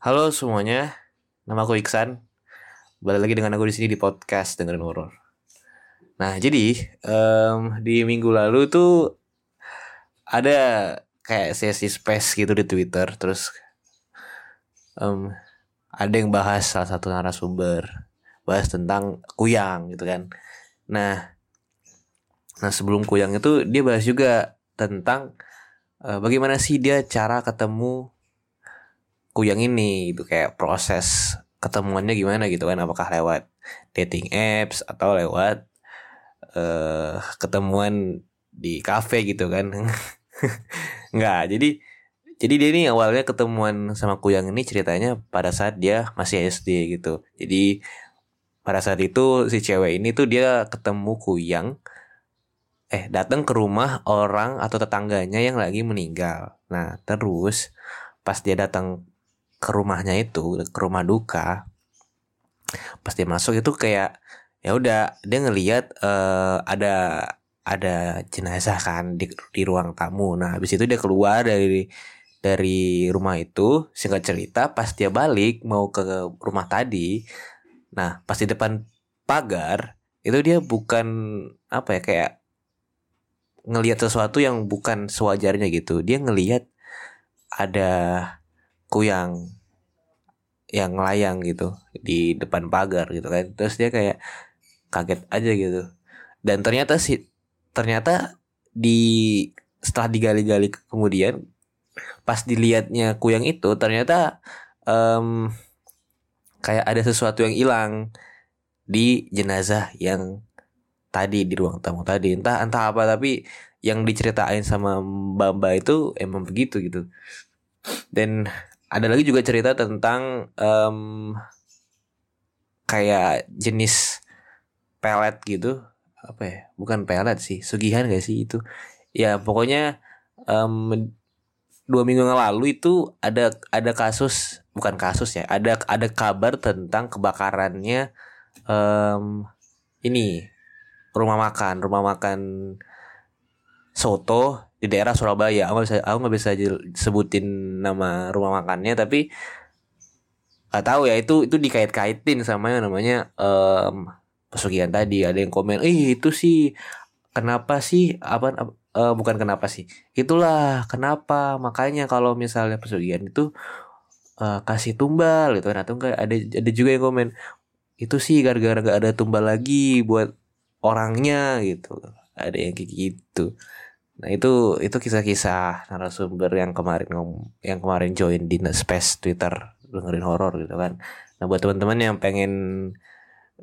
Halo semuanya, nama aku Iksan. Balik lagi dengan aku di sini di podcast dengerin horor. Nah, jadi em, di minggu lalu tuh ada kayak sesi space gitu di Twitter, terus em, ada yang bahas salah satu narasumber, bahas tentang kuyang gitu kan. Nah, nah sebelum kuyang itu dia bahas juga tentang eh, bagaimana sih dia cara ketemu kuyang ini gitu. Kayak proses ketemuannya gimana gitu kan? Apakah lewat dating apps atau lewat eh ketemuan di cafe gitu kan? Nggak jadi jadi dia ini awalnya ketemuan sama kuyang ini ceritanya pada saat dia masih SD gitu. Jadi pada saat itu si cewek ini tuh dia ketemu kuyang eh datang ke rumah orang atau tetangganya yang lagi meninggal. Nah terus pas dia datang ke rumahnya itu ke rumah duka pas dia masuk itu kayak ya udah dia ngelihat eh, ada ada jenazah kan di, di ruang tamu. Nah habis itu dia keluar dari dari rumah itu. Singkat cerita pas dia balik mau ke rumah tadi nah pas di depan pagar itu dia bukan apa ya kayak ngelihat sesuatu yang bukan sewajarnya gitu. Dia ngelihat ada kuyang yang layang gitu di depan pagar gitu kan. Terus dia kayak kaget aja gitu. Dan ternyata sih ternyata di setelah digali-gali kemudian pas dilihatnya kuyang itu ternyata em, kayak ada sesuatu yang hilang di jenazah yang tadi di ruang tamu tadi. Entah entah apa tapi yang diceritain sama mbak mbak itu emang begitu gitu. Dan ada lagi juga cerita tentang em, kayak jenis pelet gitu. Apa ya? Bukan pelet sih sugihan gak sih itu? Ya pokoknya em, dua minggu yang lalu itu ada ada kasus bukan kasus ya ada ada kabar tentang kebakarannya em, ini rumah makan rumah makan soto di daerah Surabaya. Aku nggak bisa aku nggak bisa sebutin nama rumah makannya tapi nggak tahu ya itu itu dikait-kaitin sama yang namanya em, pesugihan tadi. Ada yang komen, "Ih, itu sih kenapa sih apa ap- eh, bukan kenapa sih. Itulah kenapa makanya kalau misalnya pesugihan itu eh, kasih tumbal gitu kan atau enggak ada ada juga yang komen itu sih gara-gara gak ada tumbal lagi buat orangnya gitu ada yang kayak gitu Nah itu itu kisah-kisah narasumber yang kemarin yang kemarin join di space Twitter dengerin horor gitu kan. Nah buat teman-teman yang pengen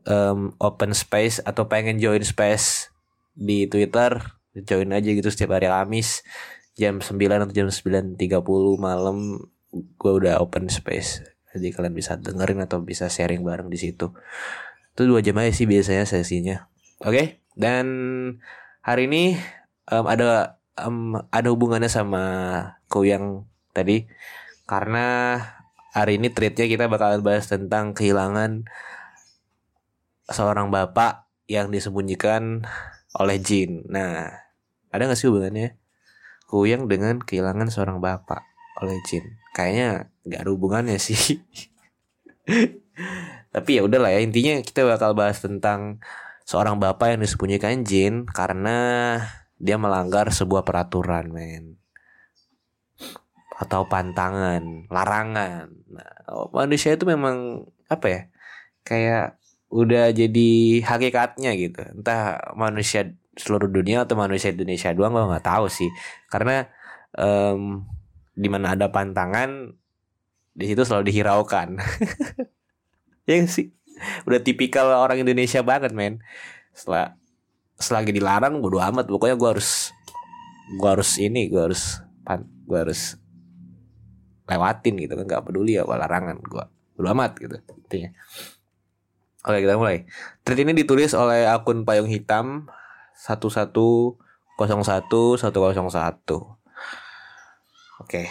em, open space atau pengen join space di Twitter join aja gitu setiap hari Kamis jam 9 atau jam 9.30 malam gue udah open space. Jadi kalian bisa dengerin atau bisa sharing bareng di situ. Itu dua jam aja sih biasanya sesinya. Oke dan hari ini em, ada em, ada hubungannya sama Kuyang tadi karena hari ini treatnya kita bakalan bahas tentang kehilangan seorang bapak yang disembunyikan oleh jin. Nah, ada nggak sih hubungannya Kuyang dengan kehilangan seorang bapak oleh jin? Kayaknya nggak ada hubungannya sih. Tapi ya udahlah ya intinya kita bakal bahas tentang seorang bapak yang disembunyikan jin karena dia melanggar sebuah peraturan, men. Atau pantangan, larangan. Nah, manusia itu memang apa ya? Kayak udah jadi hakikatnya gitu. Entah manusia seluruh dunia atau manusia Indonesia doang gue nggak tahu sih. Karena em, di mana ada pantangan di situ selalu dihiraukan. ya sih? Udah tipikal orang Indonesia banget, men. Setelah selagi dilarang bodo amat. Pokoknya gue harus gue harus ini gue harus pan gue harus lewatin gitu kan. Nggak peduli ya larangan gue bodo amat gitu intinya. Oke kita mulai. Tweet ini ditulis oleh akun payung hitam 1101 101 oke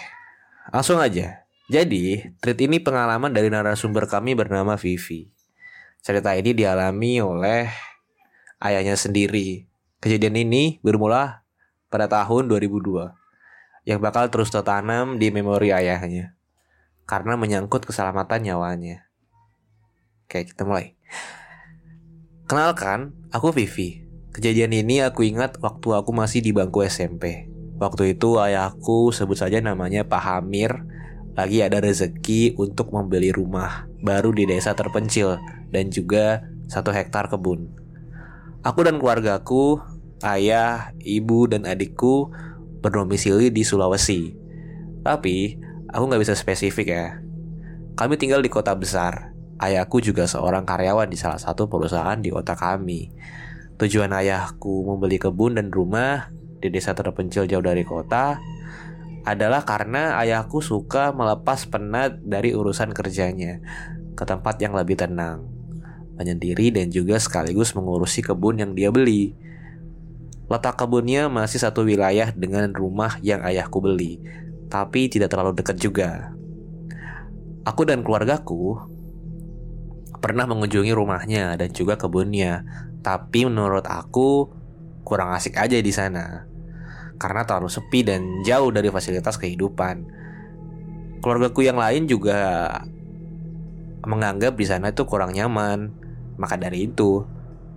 langsung aja. Jadi tweet ini pengalaman dari narasumber kami bernama Vivi. Cerita ini dialami oleh ayahnya sendiri. Kejadian ini bermula pada tahun 2002 yang bakal terus tertanam di memori ayahnya karena menyangkut keselamatan nyawanya. Oke, kita mulai. Kenalkan, aku Vivi. Kejadian ini aku ingat waktu aku masih di bangku SMP. Waktu itu ayahku sebut saja namanya Pak Hamir lagi ada rezeki untuk membeli rumah baru di desa terpencil dan juga satu hektar kebun. Aku dan keluargaku, ayah, ibu, dan adikku berdomisili di Sulawesi. Tapi, aku nggak bisa spesifik ya. Kami tinggal di kota besar. Ayahku juga seorang karyawan di salah satu perusahaan di kota kami. Tujuan ayahku membeli kebun dan rumah di desa terpencil jauh dari kota adalah karena ayahku suka melepas penat dari urusan kerjanya ke tempat yang lebih tenang menyendiri dan juga sekaligus mengurusi kebun yang dia beli. Letak kebunnya masih satu wilayah dengan rumah yang ayahku beli, tapi tidak terlalu dekat juga. Aku dan keluargaku pernah mengunjungi rumahnya dan juga kebunnya, tapi menurut aku kurang asik aja di sana. Karena terlalu sepi dan jauh dari fasilitas kehidupan. Keluargaku yang lain juga menganggap di sana itu kurang nyaman maka dari itu,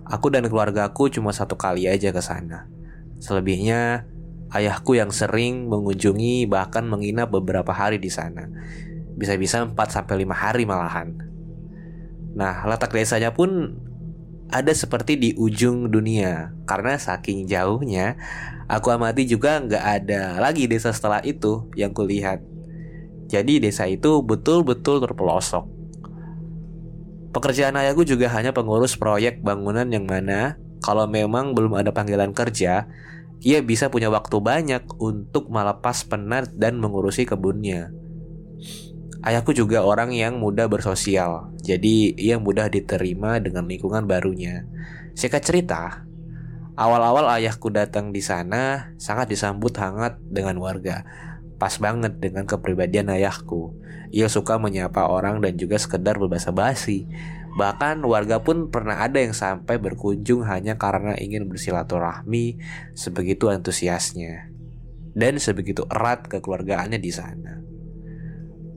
aku dan keluargaku cuma satu kali aja ke sana. Selebihnya, ayahku yang sering mengunjungi bahkan menginap beberapa hari di sana. Bisa-bisa 4 sampai 5 hari malahan. Nah, letak desanya pun ada seperti di ujung dunia karena saking jauhnya aku amati juga nggak ada lagi desa setelah itu yang kulihat. Jadi desa itu betul-betul terpelosok Pekerjaan ayahku juga hanya pengurus proyek bangunan yang mana kalau memang belum ada panggilan kerja, ia bisa punya waktu banyak untuk melepas penat dan mengurusi kebunnya. Ayahku juga orang yang mudah bersosial, jadi ia mudah diterima dengan lingkungan barunya. Singkat cerita, awal-awal ayahku datang di sana sangat disambut hangat dengan warga. Pas banget dengan kepribadian ayahku. Ia suka menyapa orang dan juga sekedar berbahasa basi. Bahkan warga pun pernah ada yang sampai berkunjung hanya karena ingin bersilaturahmi sebegitu antusiasnya. Dan sebegitu erat kekeluargaannya di sana.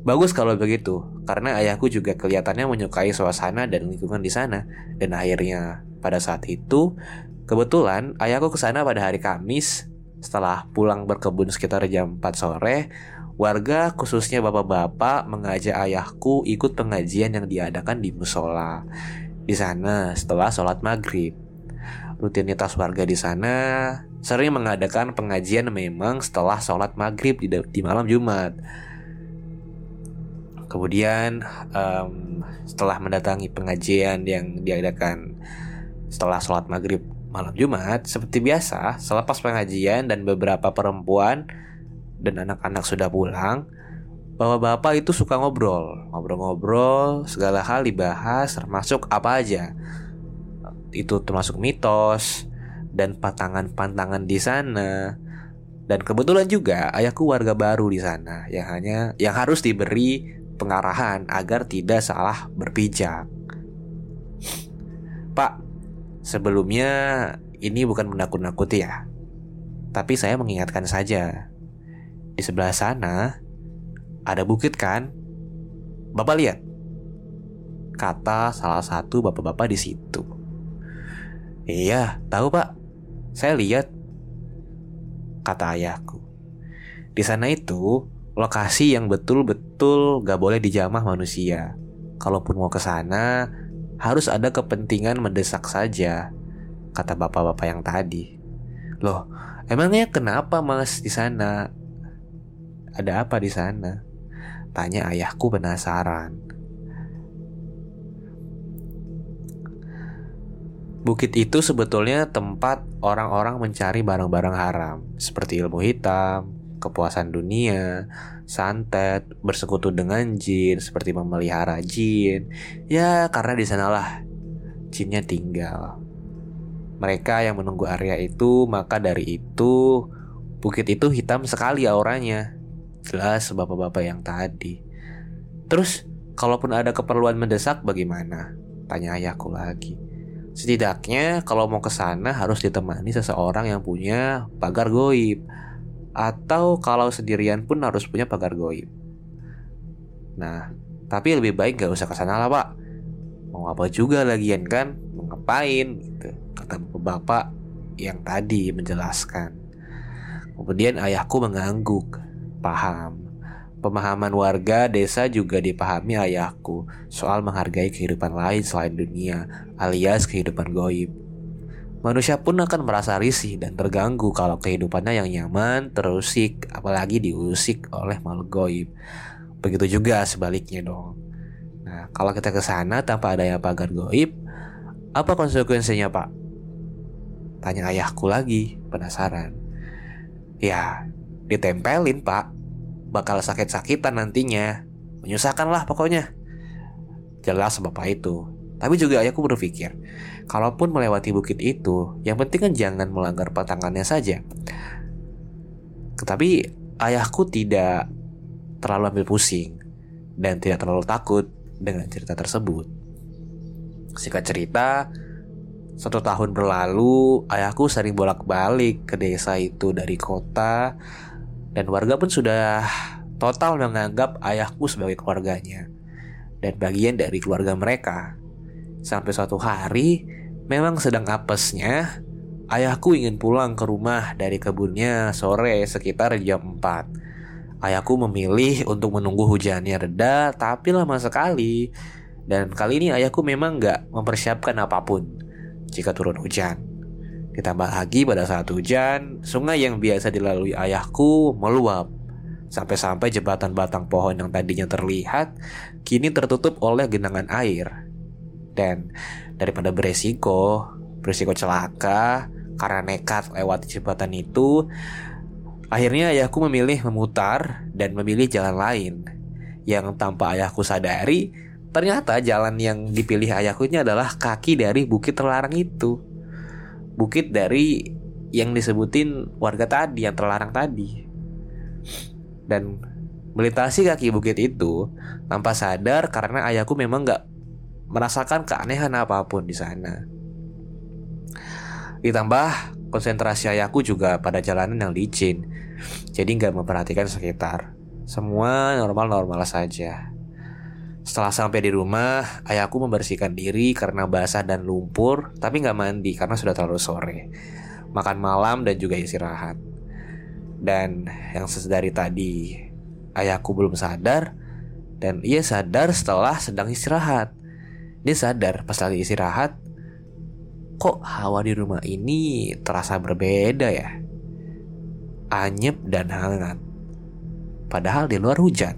Bagus kalau begitu, karena ayahku juga kelihatannya menyukai suasana dan lingkungan di sana. Dan akhirnya pada saat itu, kebetulan ayahku ke sana pada hari Kamis setelah pulang berkebun sekitar jam 4 sore, Warga khususnya bapak-bapak mengajak ayahku ikut pengajian yang diadakan di musola. Di sana setelah sholat maghrib. Rutinitas warga di sana sering mengadakan pengajian memang setelah sholat maghrib di, di malam Jumat. Kemudian um, setelah mendatangi pengajian yang diadakan setelah sholat maghrib malam Jumat, seperti biasa, selepas pengajian dan beberapa perempuan dan anak-anak sudah pulang, bahwa bapak itu suka ngobrol, ngobrol-ngobrol, segala hal dibahas, termasuk apa aja. Itu termasuk mitos, dan pantangan-pantangan di sana. Dan kebetulan juga ayahku warga baru di sana yang hanya yang harus diberi pengarahan agar tidak salah berpijak. Pak, sebelumnya ini bukan menakut-nakuti ya. Tapi saya mengingatkan saja. Di sebelah sana ada bukit kan? Bapak lihat. Kata salah satu bapak-bapak di situ. Iya, tahu Pak. Saya lihat kata ayahku. Di sana itu lokasi yang betul-betul gak boleh dijamah manusia. Kalaupun mau ke sana, harus ada kepentingan mendesak saja, kata bapak-bapak yang tadi. Loh, emangnya kenapa mas di sana? Ada apa di sana? Tanya ayahku penasaran. Bukit itu sebetulnya tempat orang-orang mencari barang-barang haram, seperti ilmu hitam, kepuasan dunia, santet, bersekutu dengan jin, seperti memelihara jin. Ya, karena di sanalah jinnya tinggal. Mereka yang menunggu area itu, maka dari itu bukit itu hitam sekali auranya. Jelas bapak-bapak yang tadi. Terus, kalaupun ada keperluan mendesak bagaimana? Tanya ayahku lagi. Setidaknya kalau mau ke sana harus ditemani seseorang yang punya pagar goib atau kalau sendirian pun harus punya pagar goib. Nah, tapi lebih baik gak usah ke sana lah pak. Mau apa juga lagian kan? Mau ngapain gitu? Kata bapak yang tadi menjelaskan. Kemudian ayahku mengangguk. Paham. Pemahaman warga desa juga dipahami ayahku soal menghargai kehidupan lain selain dunia, alias kehidupan goib. Manusia pun akan merasa risih dan terganggu kalau kehidupannya yang nyaman terusik, apalagi diusik oleh makhluk goib. Begitu juga sebaliknya dong. Nah, kalau kita ke sana tanpa adanya pagar goib, apa konsekuensinya pak? Tanya ayahku lagi, penasaran. Ya, ditempelin pak bakal sakit-sakitan nantinya. Menyusahkan lah pokoknya. Jelas bapak itu. Tapi juga ayahku berpikir, kalaupun melewati bukit itu, yang penting kan jangan melanggar patangannya saja. Tetapi ayahku tidak terlalu ambil pusing dan tidak terlalu takut dengan cerita tersebut. Singkat cerita, satu tahun berlalu, ayahku sering bolak-balik ke desa itu dari kota dan warga pun sudah total menganggap ayahku sebagai keluarganya dan bagian dari keluarga mereka. Sampai suatu hari, memang sedang apesnya, ayahku ingin pulang ke rumah dari kebunnya sore sekitar jam 4. Ayahku memilih untuk menunggu hujannya reda, tapi lama sekali. Dan kali ini ayahku memang gak mempersiapkan apa pun jika turun hujan. Ditambah lagi pada saat hujan, sungai yang biasa dilalui ayahku meluap. Sampai-sampai jembatan batang pohon yang tadinya terlihat, kini tertutup oleh genangan air. Dan daripada beresiko, beresiko celaka, karena nekat lewat jembatan itu, akhirnya ayahku memilih memutar dan memilih jalan lain. Yang tanpa ayahku sadari, ternyata jalan yang dipilih ayahku ini adalah kaki dari bukit terlarang itu bukit dari yang disebutin warga tadi yang terlarang tadi dan melintasi kaki bukit itu tanpa sadar karena ayahku memang nggak merasakan keanehan apa pun di sana. Ditambah konsentrasi ayahku juga pada jalanan yang licin, jadi nggak memperhatikan sekitar. Semua normal-normal saja. Setelah sampai di rumah, ayahku membersihkan diri karena basah dan lumpur, tapi nggak mandi karena sudah terlalu sore. Makan malam dan juga istirahat. Dan yang sesedari tadi, ayahku belum sadar, dan ia sadar setelah sedang istirahat. Dia sadar pas lagi istirahat, kok hawa di rumah ini terasa berbeda ya? Anyep dan hangat. Padahal di luar hujan.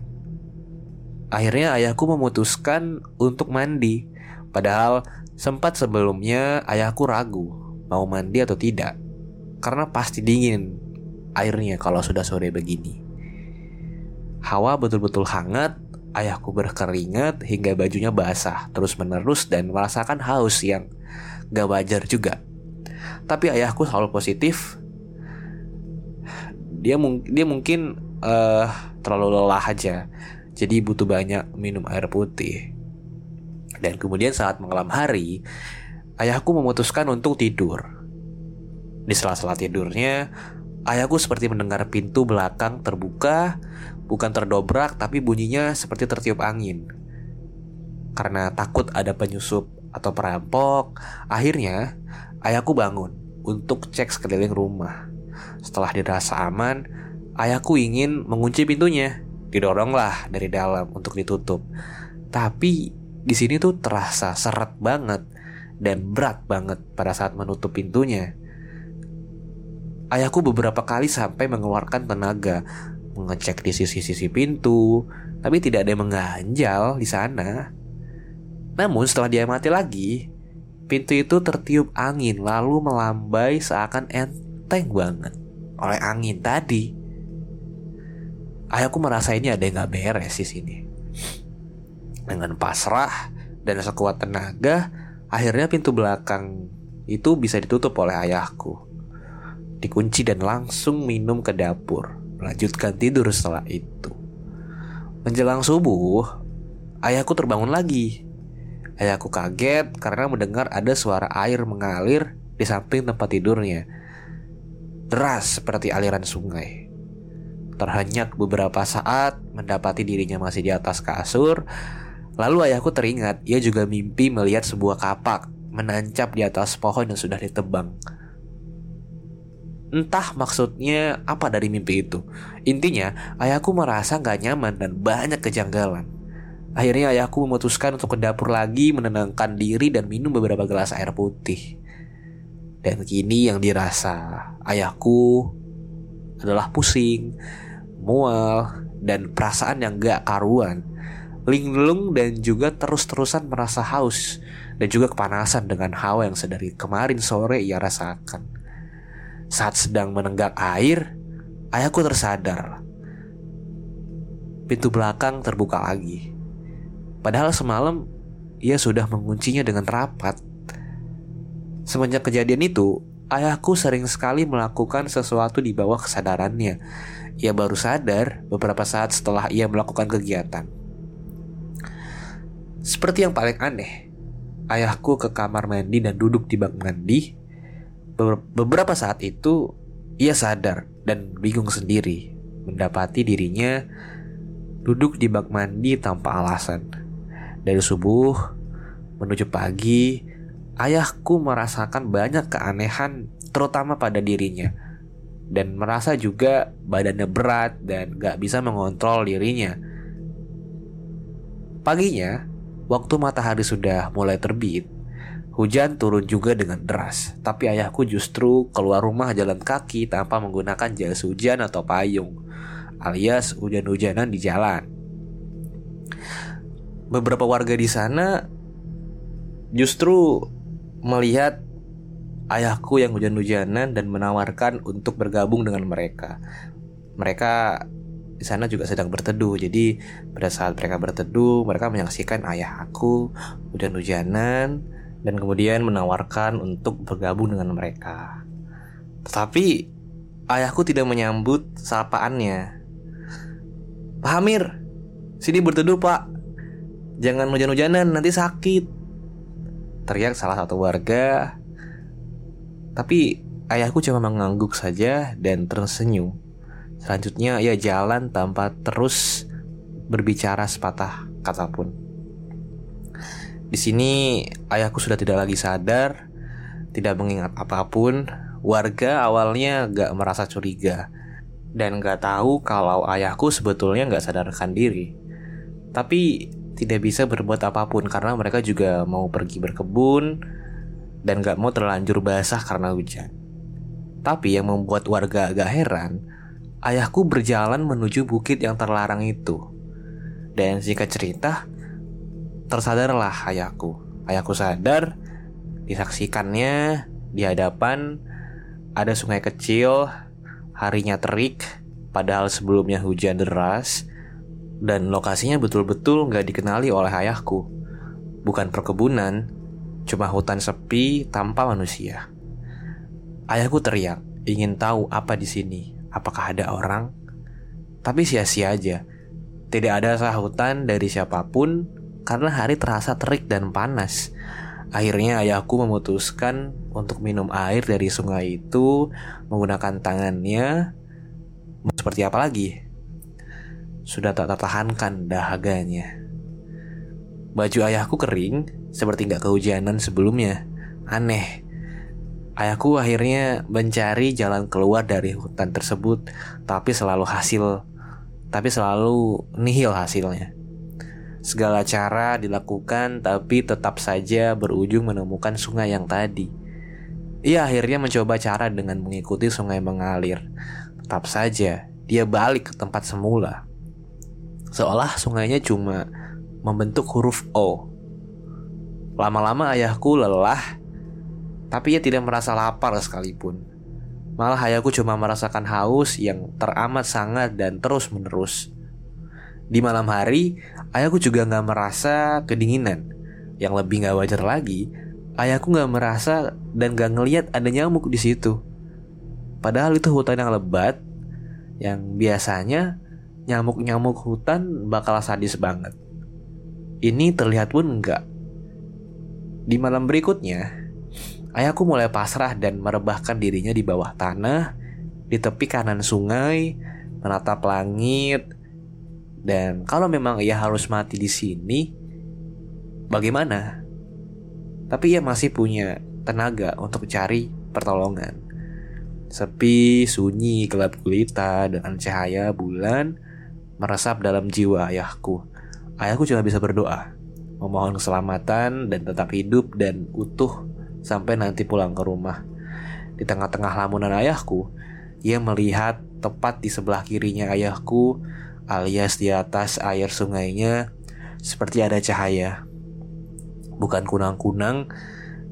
Akhirnya ayahku memutuskan untuk mandi. Padahal sempat sebelumnya ayahku ragu mau mandi atau tidak. Karena pasti dingin airnya kalau sudah sore begini. Hawa betul-betul hangat, ayahku berkeringat hingga bajunya basah terus menerus dan merasakan haus yang gak wajar juga. Tapi ayahku selalu positif. Dia mung dia mungkin uh, terlalu lelah aja. Jadi butuh banyak minum air putih. Dan kemudian saat malam hari, ayahku memutuskan untuk tidur. Di sela-sela tidurnya, ayahku seperti mendengar pintu belakang terbuka, bukan terdobrak tapi bunyinya seperti tertiup angin. Karena takut ada penyusup atau perampok, akhirnya ayahku bangun untuk cek sekeliling rumah. Setelah dirasa aman, ayahku ingin mengunci pintunya. Didoronglah dari dalam untuk ditutup. Tapi di sini tuh terasa seret banget dan berat banget pada saat menutup pintunya. Ayahku beberapa kali sampai mengeluarkan tenaga mengecek di sisi-sisi pintu, tapi tidak ada yang mengganjal di sana. Namun setelah dia mati lagi, pintu itu tertiup angin lalu melambai seakan enteng banget oleh angin tadi. Ayahku merasa ini ada yang gak beres di sini. Dengan pasrah dan sekuat tenaga, akhirnya pintu belakang itu bisa ditutup oleh ayahku. Dikunci dan langsung minum ke dapur, melanjutkan tidur setelah itu. Menjelang subuh, ayahku terbangun lagi. Ayahku kaget karena mendengar ada suara air mengalir di samping tempat tidurnya. Deras seperti aliran sungai. Terhenyak beberapa saat mendapati dirinya masih di atas kasur. Lalu ayahku teringat ia juga mimpi melihat sebuah kapak menancap di atas pohon yang sudah ditebang. Entah maksudnya apa dari mimpi itu. Intinya, ayahku merasa gak nyaman dan banyak kejanggalan. Akhirnya ayahku memutuskan untuk ke dapur lagi menenangkan diri dan minum beberapa gelas air putih. Dan kini yang dirasa ayahku adalah pusing, mual, dan perasaan yang gak karuan. Linglung dan juga terus-terusan merasa haus dan juga kepanasan dengan hawa yang sedari kemarin sore ia rasakan. Saat sedang menenggak air, ayahku tersadar. Pintu belakang terbuka lagi. Padahal semalam ia sudah menguncinya dengan rapat. Semenjak kejadian itu, ayahku sering sekali melakukan sesuatu di bawah kesadarannya ia baru sadar beberapa saat setelah ia melakukan kegiatan. Seperti yang paling aneh, ayahku ke kamar mandi dan duduk di bak mandi. Beberapa saat itu, ia sadar dan bingung sendiri mendapati dirinya duduk di bak mandi tanpa alasan. Dari subuh menuju pagi, ayahku merasakan banyak keanehan terutama pada dirinya dan merasa juga badannya berat dan gak bisa mengontrol dirinya. Paginya, waktu matahari sudah mulai terbit, hujan turun juga dengan deras. Tapi ayahku justru keluar rumah jalan kaki tanpa menggunakan jas hujan atau payung, alias hujan-hujanan di jalan. Beberapa warga di sana justru melihat ayahku yang hujan-hujanan dan menawarkan untuk bergabung dengan mereka. Mereka di sana juga sedang berteduh. Jadi pada saat mereka berteduh, mereka menyaksikan ayah aku hujan-hujanan dan kemudian menawarkan untuk bergabung dengan mereka. Tetapi ayahku tidak menyambut sapaannya. Pak Hamir, sini berteduh pak. Jangan hujan-hujanan, nanti sakit. Teriak salah satu warga tapi ayahku cuma mengangguk saja dan tersenyum. Selanjutnya ia jalan tanpa terus berbicara sepatah kata pun. Di sini ayahku sudah tidak lagi sadar, tidak mengingat apa pun. Warga awalnya gak merasa curiga dan gak tahu kalau ayahku sebetulnya gak sadarkan diri. Tapi tidak bisa berbuat apa pun karena mereka juga mau pergi berkebun, dan gak mau terlanjur basah karena hujan. Tapi yang membuat warga agak heran, ayahku berjalan menuju bukit yang terlarang itu. Dan jika cerita, tersadarlah ayahku. Ayahku sadar, disaksikannya di hadapan ada sungai kecil, harinya terik, padahal sebelumnya hujan deras, dan lokasinya betul-betul gak dikenali oleh ayahku. Bukan perkebunan, Cuma hutan sepi tanpa manusia. Ayahku teriak, ingin tahu apa di sini. Apakah ada orang? Tapi sia-sia aja. Tidak ada sahutan dari siapa pun karena hari terasa terik dan panas. Akhirnya ayahku memutuskan untuk minum air dari sungai itu menggunakan tangannya. Seperti apa lagi? Sudah tak tertahankan dahaganya. Baju ayahku kering seperti nggak kehujanan sebelumnya. Aneh. Ayahku akhirnya mencari jalan keluar dari hutan tersebut, tapi selalu hasil, tapi selalu nihil hasilnya. Segala cara dilakukan, tapi tetap saja berujung menemukan sungai yang tadi. Ia akhirnya mencoba cara dengan mengikuti sungai mengalir. Tetap saja, dia balik ke tempat semula. Seolah sungainya cuma membentuk huruf O. Lama-lama ayahku lelah tapi ia tidak merasa lapar sekalipun. Malah ayahku cuma merasakan haus yang teramat sangat dan terus menerus. Di malam hari, ayahku juga nggak merasa kedinginan. Yang lebih nggak wajar lagi, ayahku nggak merasa dan nggak ngeliat ada nyamuk di situ. Padahal itu hutan yang lebat, yang biasanya nyamuk-nyamuk hutan bakal sadis banget. Ini terlihat pun enggak. Di malam berikutnya, Ayahku mulai pasrah dan merebahkan dirinya di bawah tanah, di tepi kanan sungai, menatap langit. Dan kalau memang ia harus mati di sini, bagaimana? Tapi ia masih punya tenaga untuk cari pertolongan. Sepi, sunyi, gelap gulita dengan cahaya bulan meresap dalam jiwa ayahku. Ayahku cuma bisa berdoa, memohon keselamatan dan tetap hidup dan utuh sampai nanti pulang ke rumah. Di tengah-tengah lamunan ayahku, ia melihat tepat di sebelah kirinya ayahku, alias di atas air sungainya, seperti ada cahaya. Bukan kunang-kunang,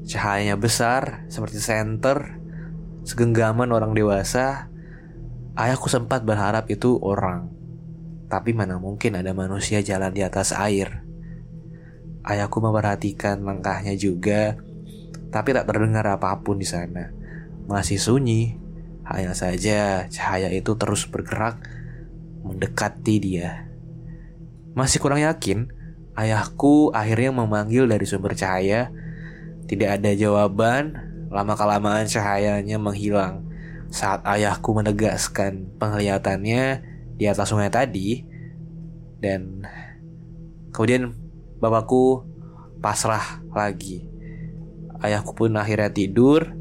cahayanya besar, seperti senter, segenggaman orang dewasa. Ayahku sempat berharap itu orang, tapi mana mungkin ada manusia jalan di atas air. Ayahku memperhatikan langkahnya juga tapi tak terdengar apa pun di sana. Masih sunyi, hanya saja cahaya itu terus bergerak mendekati dia. Masih kurang yakin, ayahku akhirnya memanggil dari sumber cahaya. Tidak ada jawaban, lama-kelamaan cahayanya menghilang. Saat ayahku menegaskan penglihatannya di atas sungai tadi, dan kemudian bapakku pasrah lagi. Ayahku pun akhirnya tidur,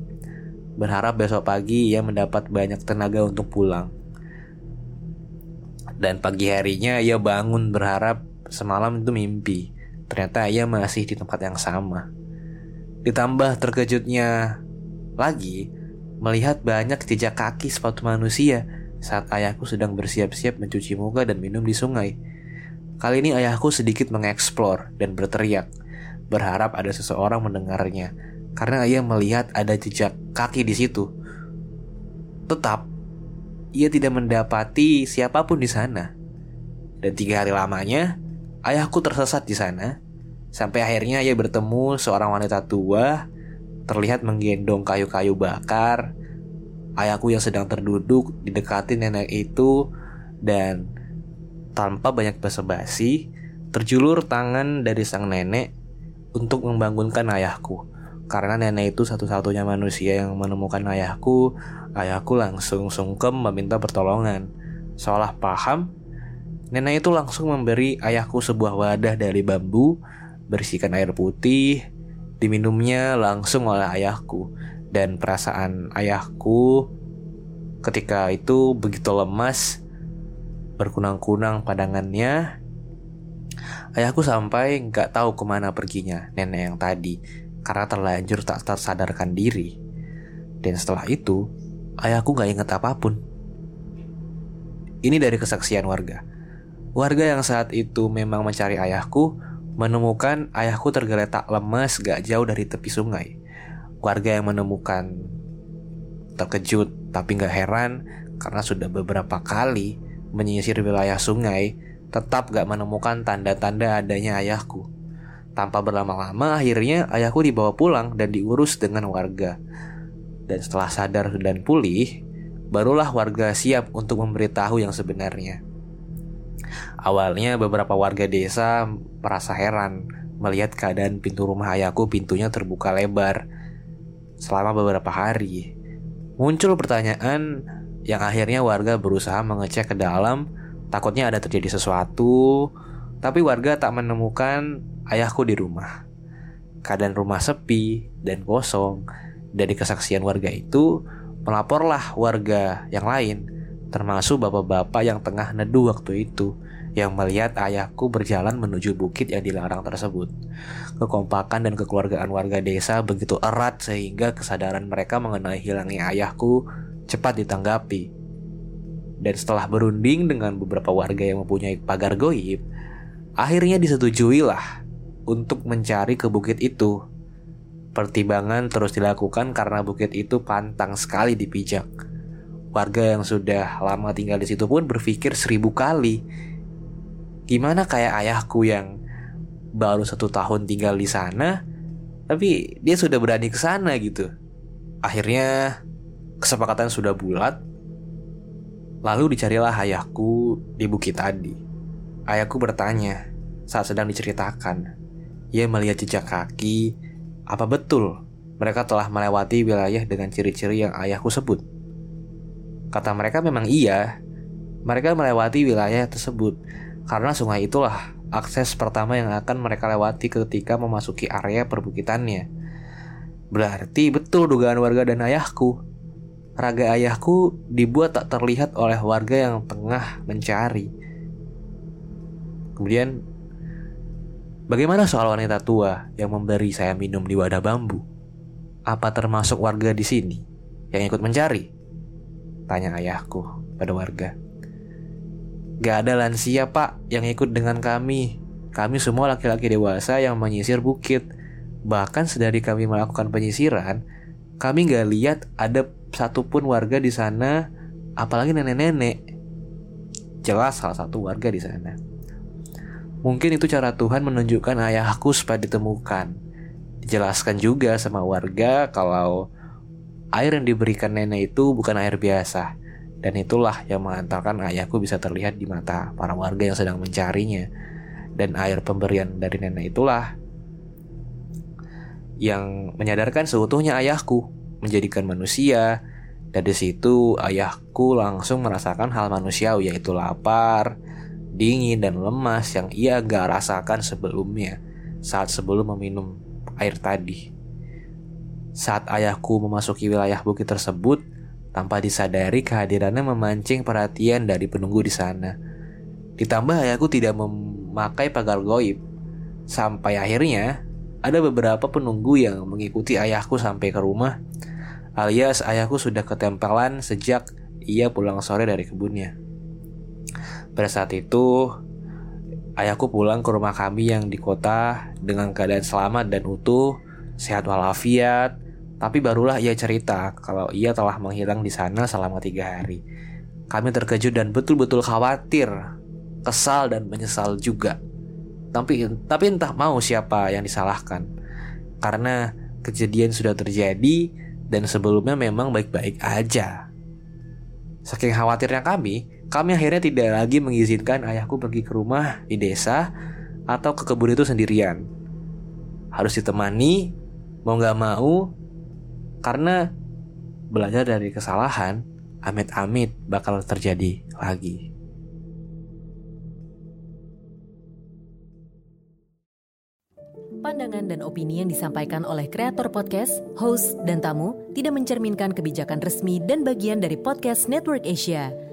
berharap besok pagi ia mendapat banyak tenaga untuk pulang. Dan pagi harinya ia bangun berharap semalam itu mimpi. Ternyata ia masih di tempat yang sama. Ditambah terkejutnya lagi melihat banyak jejak kaki sepatu manusia saat ayahku sedang bersiap-siap mencuci muka dan minum di sungai. Kali ini ayahku sedikit mengeksplor dan berteriak, berharap ada seseorang mendengarnya karena ia melihat ada jejak kaki di situ. Tetap, ia tidak mendapati siapa pun di sana. Dan tiga hari lamanya, ayahku tersesat di sana. Sampai akhirnya ia bertemu seorang wanita tua, terlihat menggendong kayu-kayu bakar. Ayahku yang sedang terduduk didekati nenek itu, dan tanpa banyak basa-basi, terjulur tangan dari sang nenek untuk membangunkan ayahku. Karena nenek itu satu-satunya manusia yang menemukan ayahku, ayahku langsung sungkem meminta pertolongan. Seolah paham, nenek itu langsung memberi ayahku sebuah wadah dari bambu, bersihkan air putih, diminumnya langsung oleh ayahku. Dan perasaan ayahku ketika itu begitu lemas, berkunang-kunang padangannya. Ayahku sampai nggak tahu ke mana perginya nenek yang tadi karena terlanjur tak tersadarkan diri. Dan setelah itu, ayahku gak ingat apa pun. Ini dari kesaksian warga. Warga yang saat itu memang mencari ayahku, menemukan ayahku tergeletak lemas gak jauh dari tepi sungai. Warga yang menemukan terkejut tapi gak heran karena sudah beberapa kali menyisir wilayah sungai, tetap gak menemukan tanda-tanda adanya ayahku. Tanpa berlama-lama akhirnya ayahku dibawa pulang dan diurus dengan warga. Dan setelah sadar dan pulih, barulah warga siap untuk memberitahu yang sebenarnya. Awalnya beberapa warga desa merasa heran melihat keadaan pintu rumah ayahku pintunya terbuka lebar selama beberapa hari. Muncul pertanyaan yang akhirnya warga berusaha mengecek ke dalam takutnya ada terjadi sesuatu tapi warga tak menemukan ayahku di rumah. Keadaan rumah sepi dan kosong. Dari kesaksian warga itu, melaporlah warga yang lain, termasuk bapak-bapak yang tengah neduh waktu itu, yang melihat ayahku berjalan menuju bukit yang dilarang tersebut. Kekompakan dan kekeluargaan warga desa begitu erat sehingga kesadaran mereka mengenai hilangnya ayahku cepat ditanggapi. Dan setelah berunding dengan beberapa warga yang mempunyai pagar goib, akhirnya disetujuilah untuk mencari ke bukit itu. Pertimbangan terus dilakukan karena bukit itu pantang sekali dipijak. Warga yang sudah lama tinggal di situ pun berpikir seribu kali. Gimana kayak ayahku yang baru satu tahun tinggal di sana, tapi dia sudah berani ke sana gitu. Akhirnya kesepakatan sudah bulat. Lalu dicarilah ayahku di bukit tadi. Ayahku bertanya saat sedang diceritakan. Ia melihat jejak kaki. Apa betul mereka telah melewati wilayah dengan ciri-ciri yang ayahku sebut? Kata mereka memang iya. Mereka melewati wilayah tersebut karena sungai itulah akses pertama yang akan mereka lewati ketika memasuki area perbukitannya. Berarti betul dugaan warga dan ayahku. Raga ayahku dibuat tak terlihat oleh warga yang tengah mencari. Kemudian Bagaimana soal wanita tua yang memberi saya minum di wadah bambu? Apa termasuk warga di sini yang ikut mencari? Tanya ayahku pada warga. Gak ada lansia pak yang ikut dengan kami. Kami semua laki-laki dewasa yang menyisir bukit. Bahkan sedari kami melakukan penyisiran, kami gak lihat ada satupun warga di sana, apalagi nenek-nenek. Jelas salah satu warga di sana. Mungkin itu cara Tuhan menunjukkan ayahku supaya ditemukan. Dijelaskan juga sama warga kalau air yang diberikan nenek itu bukan air biasa. Dan itulah yang mengantarkan ayahku bisa terlihat di mata para warga yang sedang mencarinya. Dan air pemberian dari nenek itulah yang menyadarkan seutuhnya ayahku menjadikan manusia. Dari situ ayahku langsung merasakan hal manusiawi yaitu lapar, dingin dan lemas yang ia gak rasakan sebelumnya saat sebelum meminum air tadi. Saat ayahku memasuki wilayah bukit tersebut, tanpa disadari kehadirannya memancing perhatian dari penunggu di sana. Ditambah ayahku tidak memakai pagar goib. Sampai akhirnya, ada beberapa penunggu yang mengikuti ayahku sampai ke rumah, alias ayahku sudah ketempelan sejak ia pulang sore dari kebunnya. Pada saat itu, ayahku pulang ke rumah kami yang di kota dengan keadaan selamat dan utuh, sehat walafiat. Tapi barulah ia cerita kalau ia telah menghilang di sana selama tiga hari. Kami terkejut dan betul-betul khawatir, kesal dan menyesal juga. Tapi, tapi entah mau siapa yang disalahkan. Karena kejadian sudah terjadi dan sebelumnya memang baik-baik aja. Saking khawatirnya kami, kami akhirnya tidak lagi mengizinkan ayahku pergi ke rumah di desa atau ke kebun itu sendirian. Harus ditemani, mau gak mau, karena belajar dari kesalahan, amit-amit bakal terjadi lagi. Pandangan dan opini yang disampaikan oleh kreator podcast, host, dan tamu tidak mencerminkan kebijakan resmi dan bagian dari podcast Network Asia.